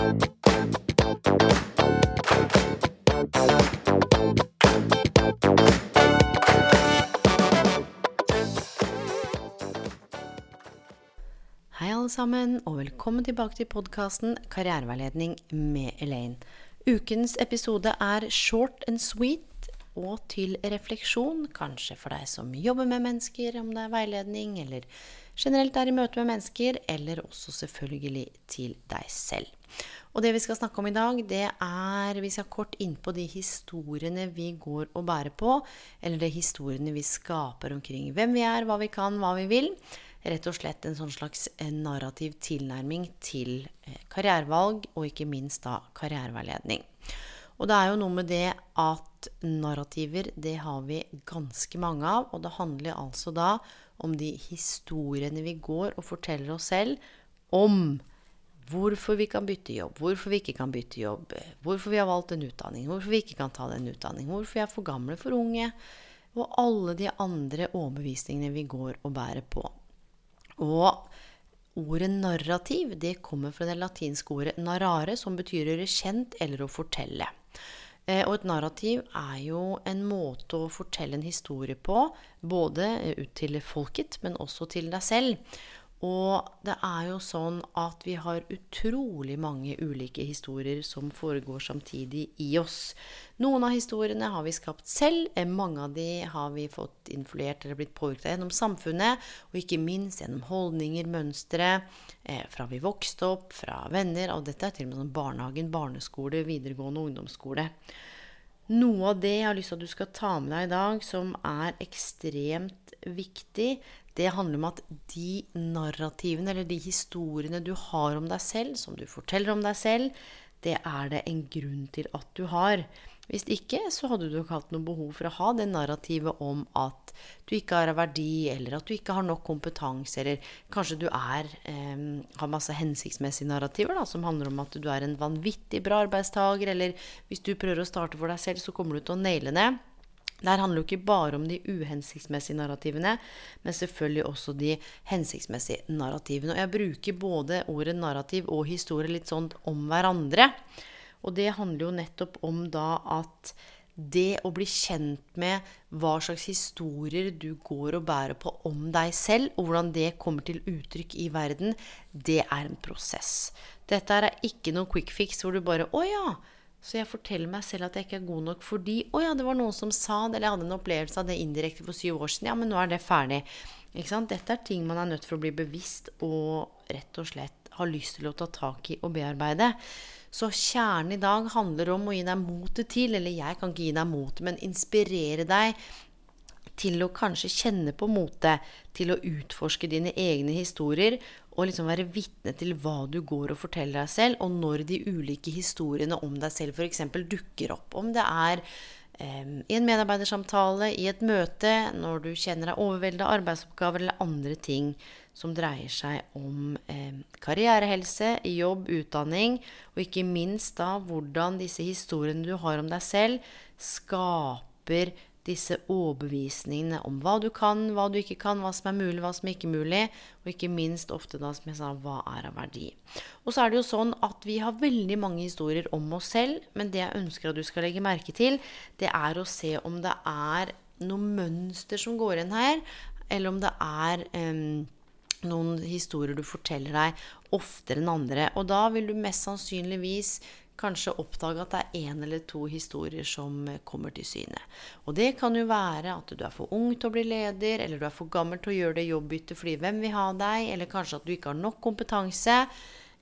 Hei alle sammen, og velkommen tilbake til podkasten Karriereveiledning med Elaine. Ukens episode er short and sweet og til refleksjon, kanskje for deg som jobber med mennesker, om det er veiledning, eller generelt er i møte med mennesker, eller også selvfølgelig til deg selv. Og det vi skal snakke om i dag, det er Vi skal kort inn på de historiene vi går og bærer på, eller de historiene vi skaper omkring hvem vi er, hva vi kan, hva vi vil rett og slett en sånn slags eh, narrativ tilnærming til eh, karrierevalg, og ikke minst da karriereveiledning. Og det er jo noe med det at narrativer, det har vi ganske mange av. Og det handler altså da om de historiene vi går og forteller oss selv om hvorfor vi kan bytte jobb, hvorfor vi ikke kan bytte jobb, hvorfor vi har valgt en utdanning, hvorfor vi ikke kan ta den utdanningen, hvorfor vi er for gamle, for unge, og alle de andre overbevisningene vi går og bærer på. Og ordet narrativ det kommer fra det latinske ordet narrare, som betyr å gjøre kjent eller å fortelle. Eh, og et narrativ er jo en måte å fortelle en historie på, både ut til folket, men også til deg selv. Og det er jo sånn at vi har utrolig mange ulike historier som foregår samtidig i oss. Noen av historiene har vi skapt selv, eh, mange av de har vi fått influert eller blitt påvirket gjennom samfunnet, og ikke minst gjennom holdninger, mønstre, eh, fra vi vokste opp, fra venner, og dette er til og med sånn barnehagen, barneskole, videregående og ungdomsskole. Noe av det jeg har lyst til at du skal ta med deg i dag, som er ekstremt viktig, det handler om at de narrativene, eller de historiene du har om deg selv, som du forteller om deg selv, det er det en grunn til at du har. Hvis ikke, så hadde du ikke hatt noe behov for å ha det narrativet om at du ikke har verdi, eller at du ikke har nok kompetanse, eller kanskje du er, eh, har masse hensiktsmessige narrativer da, som handler om at du er en vanvittig bra arbeidstaker, eller hvis du prøver å starte for deg selv, så kommer du til å naile ned. Der handler jo ikke bare om de uhensiktsmessige narrativene, men selvfølgelig også de hensiktsmessige narrativene. Og jeg bruker både ordet narrativ og historie litt sånn om hverandre. Og det handler jo nettopp om da at det å bli kjent med hva slags historier du går og bærer på om deg selv, og hvordan det kommer til uttrykk i verden, det er en prosess. Dette er ikke noe quick fix hvor du bare Å ja! Så jeg forteller meg selv at jeg ikke er god nok fordi Å ja, det var noen som sa det, eller jeg hadde en opplevelse av det indirekte for syv år siden. Ja, men nå er det ferdig. Ikke sant? Dette er ting man er nødt for å bli bevisst og rett og slett ha lyst til å ta tak i og bearbeide. Så kjernen i dag handler om å gi deg motet til, eller jeg kan ikke gi deg motet, men inspirere deg til å kanskje kjenne på motet, til å utforske dine egne historier, og liksom være vitne til hva du går og forteller deg selv, og når de ulike historiene om deg selv f.eks. dukker opp. Om det er eh, i en medarbeidersamtale, i et møte, når du kjenner deg overveldet av arbeidsoppgaver eller andre ting som dreier seg om eh, karrierehelse, jobb, utdanning, og ikke minst da hvordan disse historiene du har om deg selv, skaper disse overbevisningene om hva du kan, hva du ikke kan, hva som er mulig, hva som er ikke mulig, og ikke minst ofte da, som jeg sa, hva er av verdi. Og så er det jo sånn at vi har veldig mange historier om oss selv, men det jeg ønsker at du skal legge merke til, det er å se om det er noe mønster som går inn her, eller om det er um, noen historier du forteller deg oftere enn andre. Og da vil du mest sannsynligvis kanskje oppdage at det er én eller to historier som kommer til syne. Og det kan jo være at du er for ung til å bli leder, eller du er for gammel til å gjøre det jobbbyttet fordi hvem vil ha deg, eller kanskje at du ikke har nok kompetanse.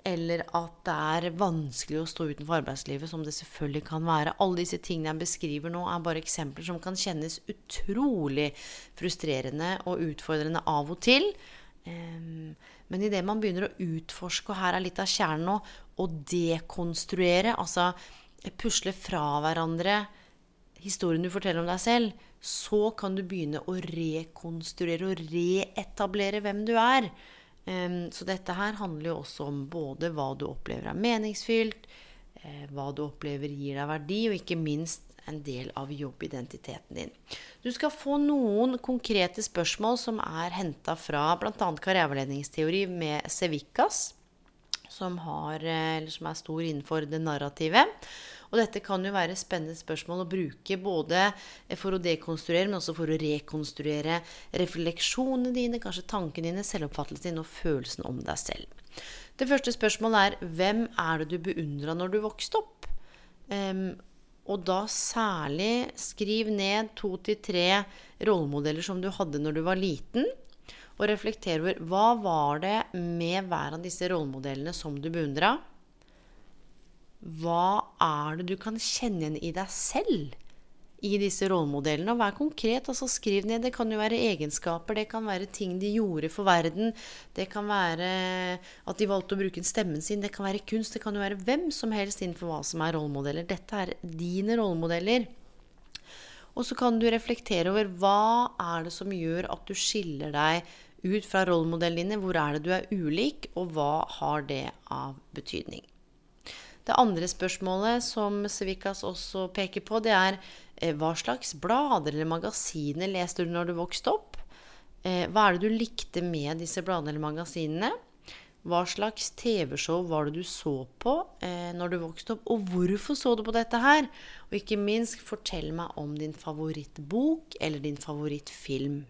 Eller at det er vanskelig å stå utenfor arbeidslivet, som det selvfølgelig kan være. Alle disse tingene jeg beskriver nå, er bare eksempler som kan kjennes utrolig frustrerende og utfordrende av og til. Men idet man begynner å utforske, og her er litt av kjernen nå, å dekonstruere, altså pusle fra hverandre historien du forteller om deg selv, så kan du begynne å rekonstruere og reetablere hvem du er. Så dette her handler jo også om både hva du opplever er meningsfylt, eh, hva du opplever gir deg verdi, og ikke minst en del av jobbidentiteten din. Du skal få noen konkrete spørsmål som er henta fra bl.a. karriereveiledningsteori med Sevikas, som, har, eh, som er stor innenfor det narrative. Og dette kan jo være spennende spørsmål å bruke både for å dekonstruere, men også for å rekonstruere refleksjonene dine, kanskje tankene dine, selvoppfattelsen din og følelsen om deg selv. Det første spørsmålet er hvem er det du beundra når du vokste opp? Um, og da særlig skriv ned to til tre rollemodeller som du hadde når du var liten. Og reflekter over hva var det med hver av disse rollemodellene som du beundra? hva er det du kan kjenne igjen i deg selv i disse rollemodellene? Og vær konkret. altså Skriv ned. Det kan jo være egenskaper, det kan være ting de gjorde for verden. Det kan være at de valgte å bruke stemmen sin. Det kan være kunst. Det kan jo være hvem som helst innenfor hva som er rollemodeller. Dette er dine rollemodeller. Og så kan du reflektere over hva er det som gjør at du skiller deg ut fra rollemodellene dine. Hvor er det du er ulik, og hva har det av betydning? Det andre spørsmålet som Sevikas også peker på, det er hva slags blader eller magasiner leste du når du vokste opp? Eh, hva er det du likte med disse bladene eller magasinene? Hva slags TV-show var det du så på eh, når du vokste opp, og hvorfor så du på dette her? Og ikke minst, fortell meg om din favorittbok eller din favorittfilm.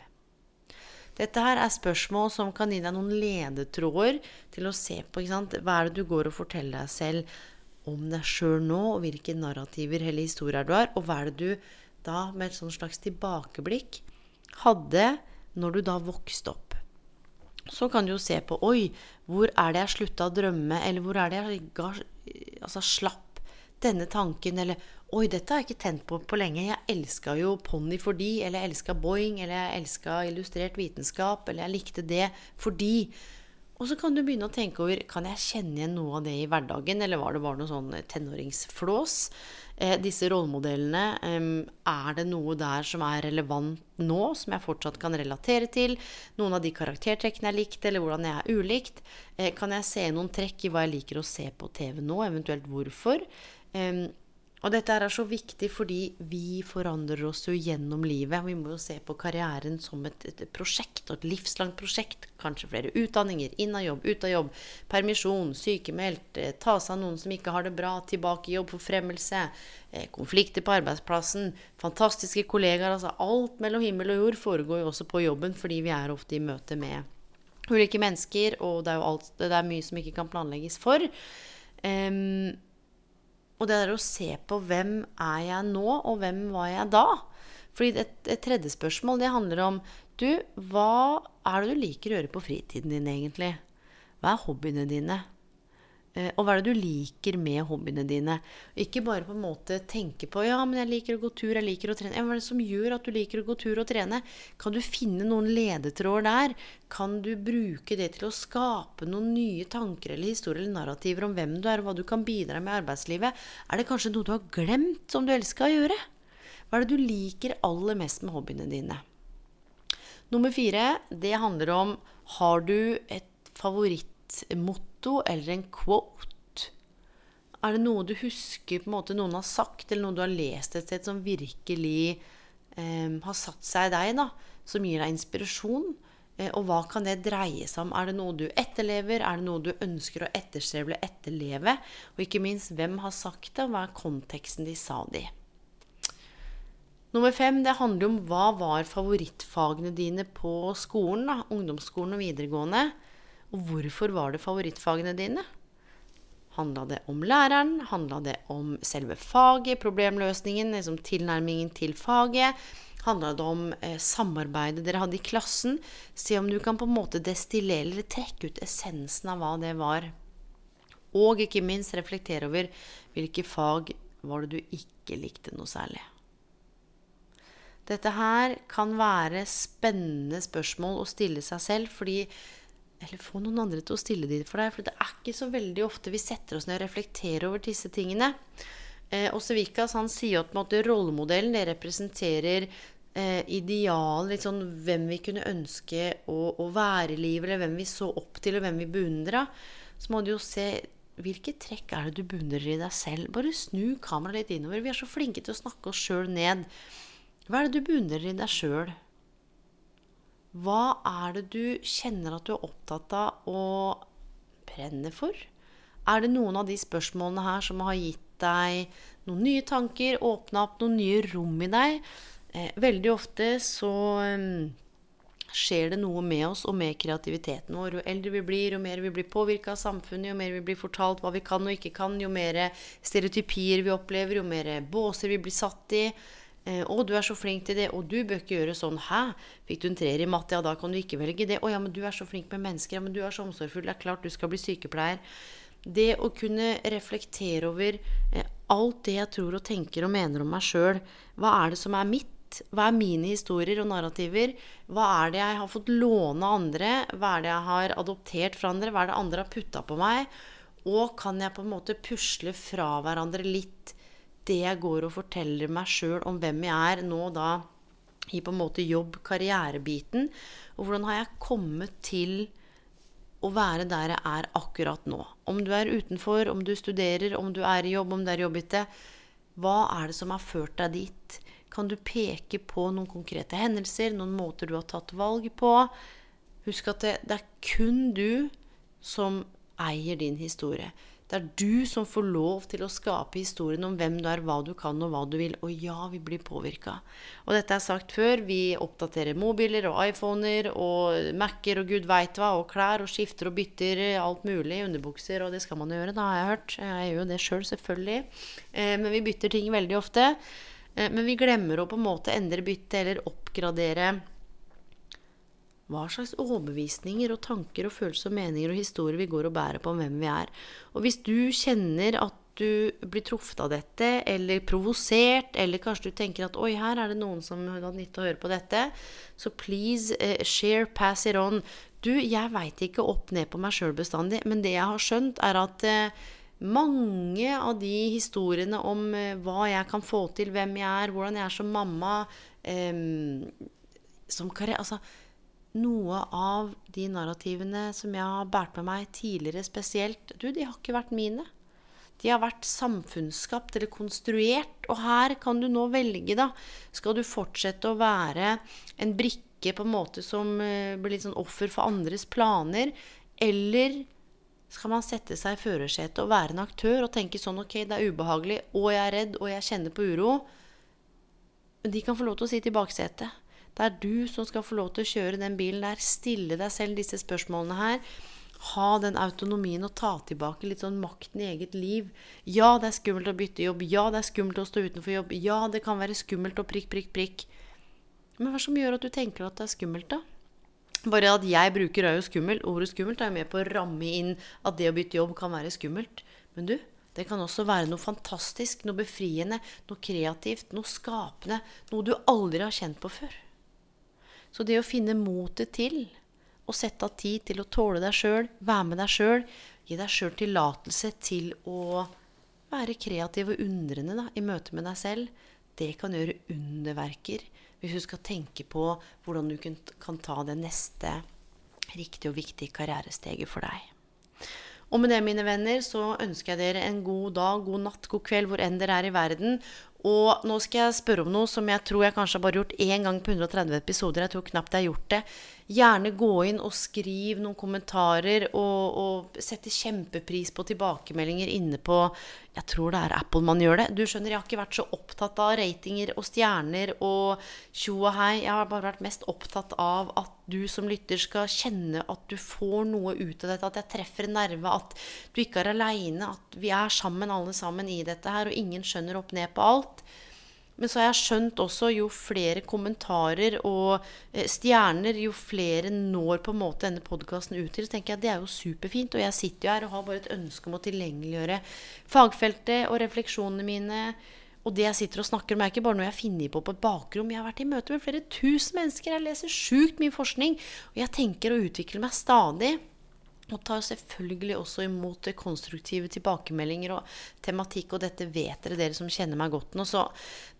Dette her er spørsmål som kan gi deg noen ledetråder til å se på. Hva er det du går og forteller deg selv om deg sjøl nå, og hvilke narrativer eller historier du har. Og hva er det du da, med et slags tilbakeblikk, hadde når du da vokste opp? Så kan du jo se på Oi, hvor er det jeg slutta å drømme? Eller hvor er det jeg altså, slapp denne tanken? Eller Oi, dette har jeg ikke tent på på lenge. Jeg elska jo Ponni fordi, eller jeg elska Boeing, eller jeg elska illustrert vitenskap, eller jeg likte det fordi. Og så kan du begynne å tenke over kan jeg kjenne igjen noe av det i hverdagen, eller var det bare noe sånn tenåringsflås? Eh, disse rollemodellene, eh, er det noe der som er relevant nå, som jeg fortsatt kan relatere til? Noen av de karaktertrekkene jeg likte, eller hvordan jeg er ulikt? Eh, kan jeg se noen trekk i hva jeg liker å se på TV nå, eventuelt hvorfor? Eh, og dette er så viktig fordi vi forandrer oss jo gjennom livet. Vi må jo se på karrieren som et, et prosjekt, og et livslangt prosjekt. Kanskje flere utdanninger, inn av jobb, ut av jobb, permisjon, sykemeldt, eh, ta seg av noen som ikke har det bra, tilbake i jobb, forfremmelse, eh, konflikter på arbeidsplassen, fantastiske kollegaer. Altså alt mellom himmel og jord foregår jo også på jobben fordi vi er ofte i møte med ulike mennesker, og det er jo alt, det er mye som ikke kan planlegges for. Um, og det er å se på hvem er jeg nå, og hvem var jeg da? Fordi et, et tredje spørsmål det handler om du, hva er det du liker å gjøre på fritiden din egentlig? Hva er hobbyene dine? Eh, og hva er det du liker med hobbyene dine? Ikke bare på en måte tenke på ja, men jeg liker å gå tur, jeg liker å trene. Hva er det som gjør at du liker å gå tur og trene? Kan du finne noen ledetråder der? Kan du bruke det til å skape noen nye tanker eller historier eller narrativer om hvem du er, og hva du kan bidra med i arbeidslivet? Er det kanskje noe du har glemt som du elsker å gjøre? Hva er det du liker aller mest med hobbyene dine? Nummer fire, det handler om har du et favorittmotto motto eller en quote? Er det noe du husker på en måte noen har sagt, eller noe du har lest et sted som virkelig eh, har satt seg i deg, da, som gir deg inspirasjon? Eh, og hva kan det dreie seg om? Er det noe du etterlever? Er det noe du ønsker å etterstrebe etterleve? Og ikke minst, hvem har sagt det, og hva er konteksten de sa det i? Nummer fem det handler om hva var favorittfagene dine på skolen, da, ungdomsskolen og videregående. Og hvorfor var det favorittfagene dine? Handla det om læreren? Handla det om selve faget, problemløsningen, liksom tilnærmingen til faget? Handla det om eh, samarbeidet dere hadde i klassen? Se om du kan på en måte destillere eller trekke ut essensen av hva det var. Og ikke minst reflektere over hvilke fag var det du ikke likte noe særlig. Dette her kan være spennende spørsmål å stille seg selv, fordi eller få noen andre til å stille de for deg. For det er ikke så veldig ofte vi setter oss ned og reflekterer over disse tingene. Eh, Osevikas han sier at måte, rollemodellen det representerer eh, ideal, litt sånn hvem vi kunne ønske å, å være i livet, eller hvem vi så opp til, og hvem vi beundra. Så må du jo se hvilke trekk er det du beundrer i deg selv. Bare snu kameraet litt innover. Vi er så flinke til å snakke oss sjøl ned. Hva er det du beundrer i deg sjøl? Hva er det du kjenner at du er opptatt av å brenner for? Er det noen av de spørsmålene her som har gitt deg noen nye tanker, åpna opp noen nye rom i deg? Eh, veldig ofte så um, skjer det noe med oss og med kreativiteten vår. Jo eldre vi blir, jo mer vi blir påvirka av samfunnet, jo mer vi blir fortalt hva vi kan og ikke kan, jo mer stereotypier vi opplever, jo mer båser vi blir satt i. Eh, 'Å, du er så flink til det.' 'Og du bør ikke gjøre sånn.' 'Hæ? Fikk du en treer i matte? Ja, da kan du ikke velge det.' 'Å ja, men du er så flink med mennesker. Ja, men du er så omsorgsfull. Det er klart du skal bli sykepleier.' Det å kunne reflektere over eh, alt det jeg tror og tenker og mener om meg sjøl. Hva er det som er mitt? Hva er mine historier og narrativer? Hva er det jeg har fått låne av andre? Hva er det jeg har adoptert fra andre? Hva er det andre har putta på meg? Og kan jeg på en måte pusle fra hverandre litt det jeg går og forteller meg sjøl om hvem jeg er, nå da i på en måte jobb-karrierebiten. Og hvordan har jeg kommet til å være der jeg er akkurat nå? Om du er utenfor, om du studerer, om du er i jobb, om det er jobbete. Hva er det som har ført deg dit? Kan du peke på noen konkrete hendelser, noen måter du har tatt valg på? Husk at det, det er kun du som eier din historie. Det er du som får lov til å skape historien om hvem du er, hva du kan og hva du vil. Og ja, vi blir påvirka. Og dette er sagt før. Vi oppdaterer mobiler og iPhoner og Mac-er og gud veit hva, og klær og skifter og bytter alt mulig. Underbukser, og det skal man gjøre, da har jeg hørt. Jeg gjør jo det sjøl, selv, selvfølgelig. Eh, men vi bytter ting veldig ofte. Eh, men vi glemmer å på en måte endre bytte eller oppgradere hva slags overbevisninger og tanker og følelser og meninger og historier vi går og bærer på om hvem vi er. Og hvis du kjenner at du blir truffet av dette, eller provosert, eller kanskje du tenker at oi, her er det noen som har nytte av å høre på dette, så please uh, share, pass it on. Du, jeg veit ikke opp ned på meg sjøl bestandig, men det jeg har skjønt, er at uh, mange av de historiene om uh, hva jeg kan få til, hvem jeg er, hvordan jeg er som mamma um, som karriere, altså, noe av de narrativene som jeg har båret med meg tidligere spesielt, du, de har ikke vært mine. De har vært samfunnsskapt eller konstruert. Og her kan du nå velge, da. Skal du fortsette å være en brikke på en måte som uh, blir litt sånn offer for andres planer? Eller skal man sette seg i førersetet og være en aktør og tenke sånn Ok, det er ubehagelig, og jeg er redd, og jeg kjenner på uro. Men de kan få lov til å sitte i baksetet. Det er du som skal få lov til å kjøre den bilen der. Stille deg selv disse spørsmålene her. Ha den autonomien og ta tilbake litt sånn makten i eget liv. Ja, det er skummelt å bytte jobb. Ja, det er skummelt å stå utenfor jobb. Ja, det kan være skummelt å prikk, prikk, prikk. Men hva som gjør at du tenker at det er skummelt, da? Bare at jeg bruker er jo skummelt. Ordet skummelt er jo med på å ramme inn at det å bytte jobb kan være skummelt. Men du, det kan også være noe fantastisk, noe befriende, noe kreativt, noe skapende. Noe du aldri har kjent på før. Så det å finne motet til å sette av tid til å tåle deg sjøl, være med deg sjøl, gi deg sjøl tillatelse til å være kreativ og undrende da, i møte med deg selv, det kan gjøre underverker hvis du skal tenke på hvordan du kan ta det neste riktige og viktige karrieresteget for deg. Og med det, mine venner, så ønsker jeg dere en god dag, god natt, god kveld, hvor enn dere er i verden. Og nå skal jeg spørre om noe som jeg tror jeg kanskje har bare gjort én gang på 130 episoder. Jeg tror knapt jeg har gjort det. Gjerne gå inn og skriv noen kommentarer, og, og sette kjempepris på tilbakemeldinger inne på Jeg tror det er Apple man gjør det. Du skjønner, jeg har ikke vært så opptatt av ratinger og stjerner og tjo og hei. Jeg har bare vært mest opptatt av at du som lytter skal kjenne at du får noe ut av dette, at jeg treffer en nerve, at du ikke er aleine, at vi er sammen alle sammen i dette her, og ingen skjønner opp ned på alt. Men så har jeg skjønt også jo flere kommentarer og eh, stjerner, jo flere når på en måte denne podkasten ut til. Så tenker jeg at det er jo superfint. Og jeg sitter jo her og har bare et ønske om å tilgjengeliggjøre fagfeltet og refleksjonene mine Og det jeg sitter og snakker om, er ikke bare noe jeg finner på på et bakrom. Jeg har vært i møte med flere tusen mennesker. Jeg leser sjukt mye forskning. Og jeg tenker å utvikle meg stadig. Og tar selvfølgelig også imot konstruktive tilbakemeldinger og tematikk. Og dette vet dere, dere som kjenner meg godt nå. Så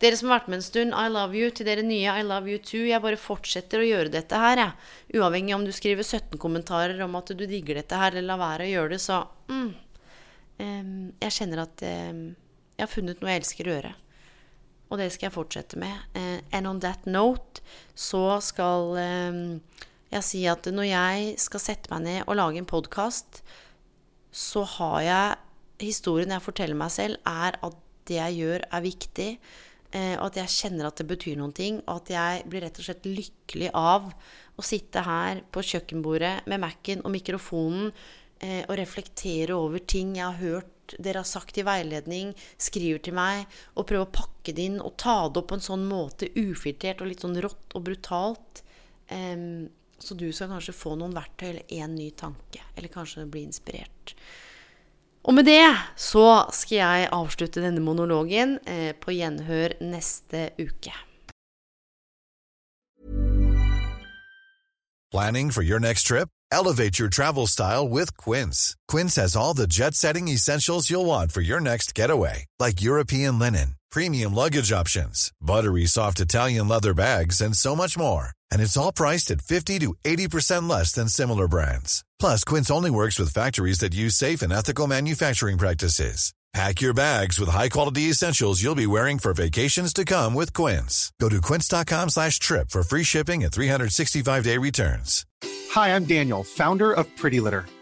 dere som har vært med en stund, I love you. Til dere nye, I love you too. Jeg bare fortsetter å gjøre dette her, jeg. Uavhengig om du skriver 17 kommentarer om at du digger dette her, eller lar være å gjøre det, så mm, Jeg kjenner at jeg har funnet noe jeg elsker å gjøre. Og det skal jeg fortsette med. Uh, and on that note så skal jeg sier at når jeg skal sette meg ned og lage en podkast, så har jeg Historien jeg forteller meg selv, er at det jeg gjør, er viktig. Eh, og at jeg kjenner at det betyr noen ting. Og at jeg blir rett og slett lykkelig av å sitte her på kjøkkenbordet med Mac-en og mikrofonen eh, og reflektere over ting jeg har hørt dere har sagt i veiledning, skriver til meg, og prøve å pakke det inn og ta det opp på en sånn måte, ufiltrert og litt sånn rått og brutalt. Um, så du skal kanskje få noen verktøy eller én ny tanke, eller kanskje bli inspirert. Og med det så skal jeg avslutte denne monologen eh, på gjenhør neste uke. Planning for your next trip? Elevate your travel style with Quince. Quince has all the jet-setting essentials you'll want for your next getaway, like European linen, premium luggage options, buttery soft Italian leather bags, and so much more and it's all priced at 50 to 80% less than similar brands. Plus, Quince only works with factories that use safe and ethical manufacturing practices. Pack your bags with high-quality essentials you'll be wearing for vacations to come with Quince. Go to quince.com slash trip for free shipping and 365-day returns. Hi, I'm Daniel, founder of Pretty Litter.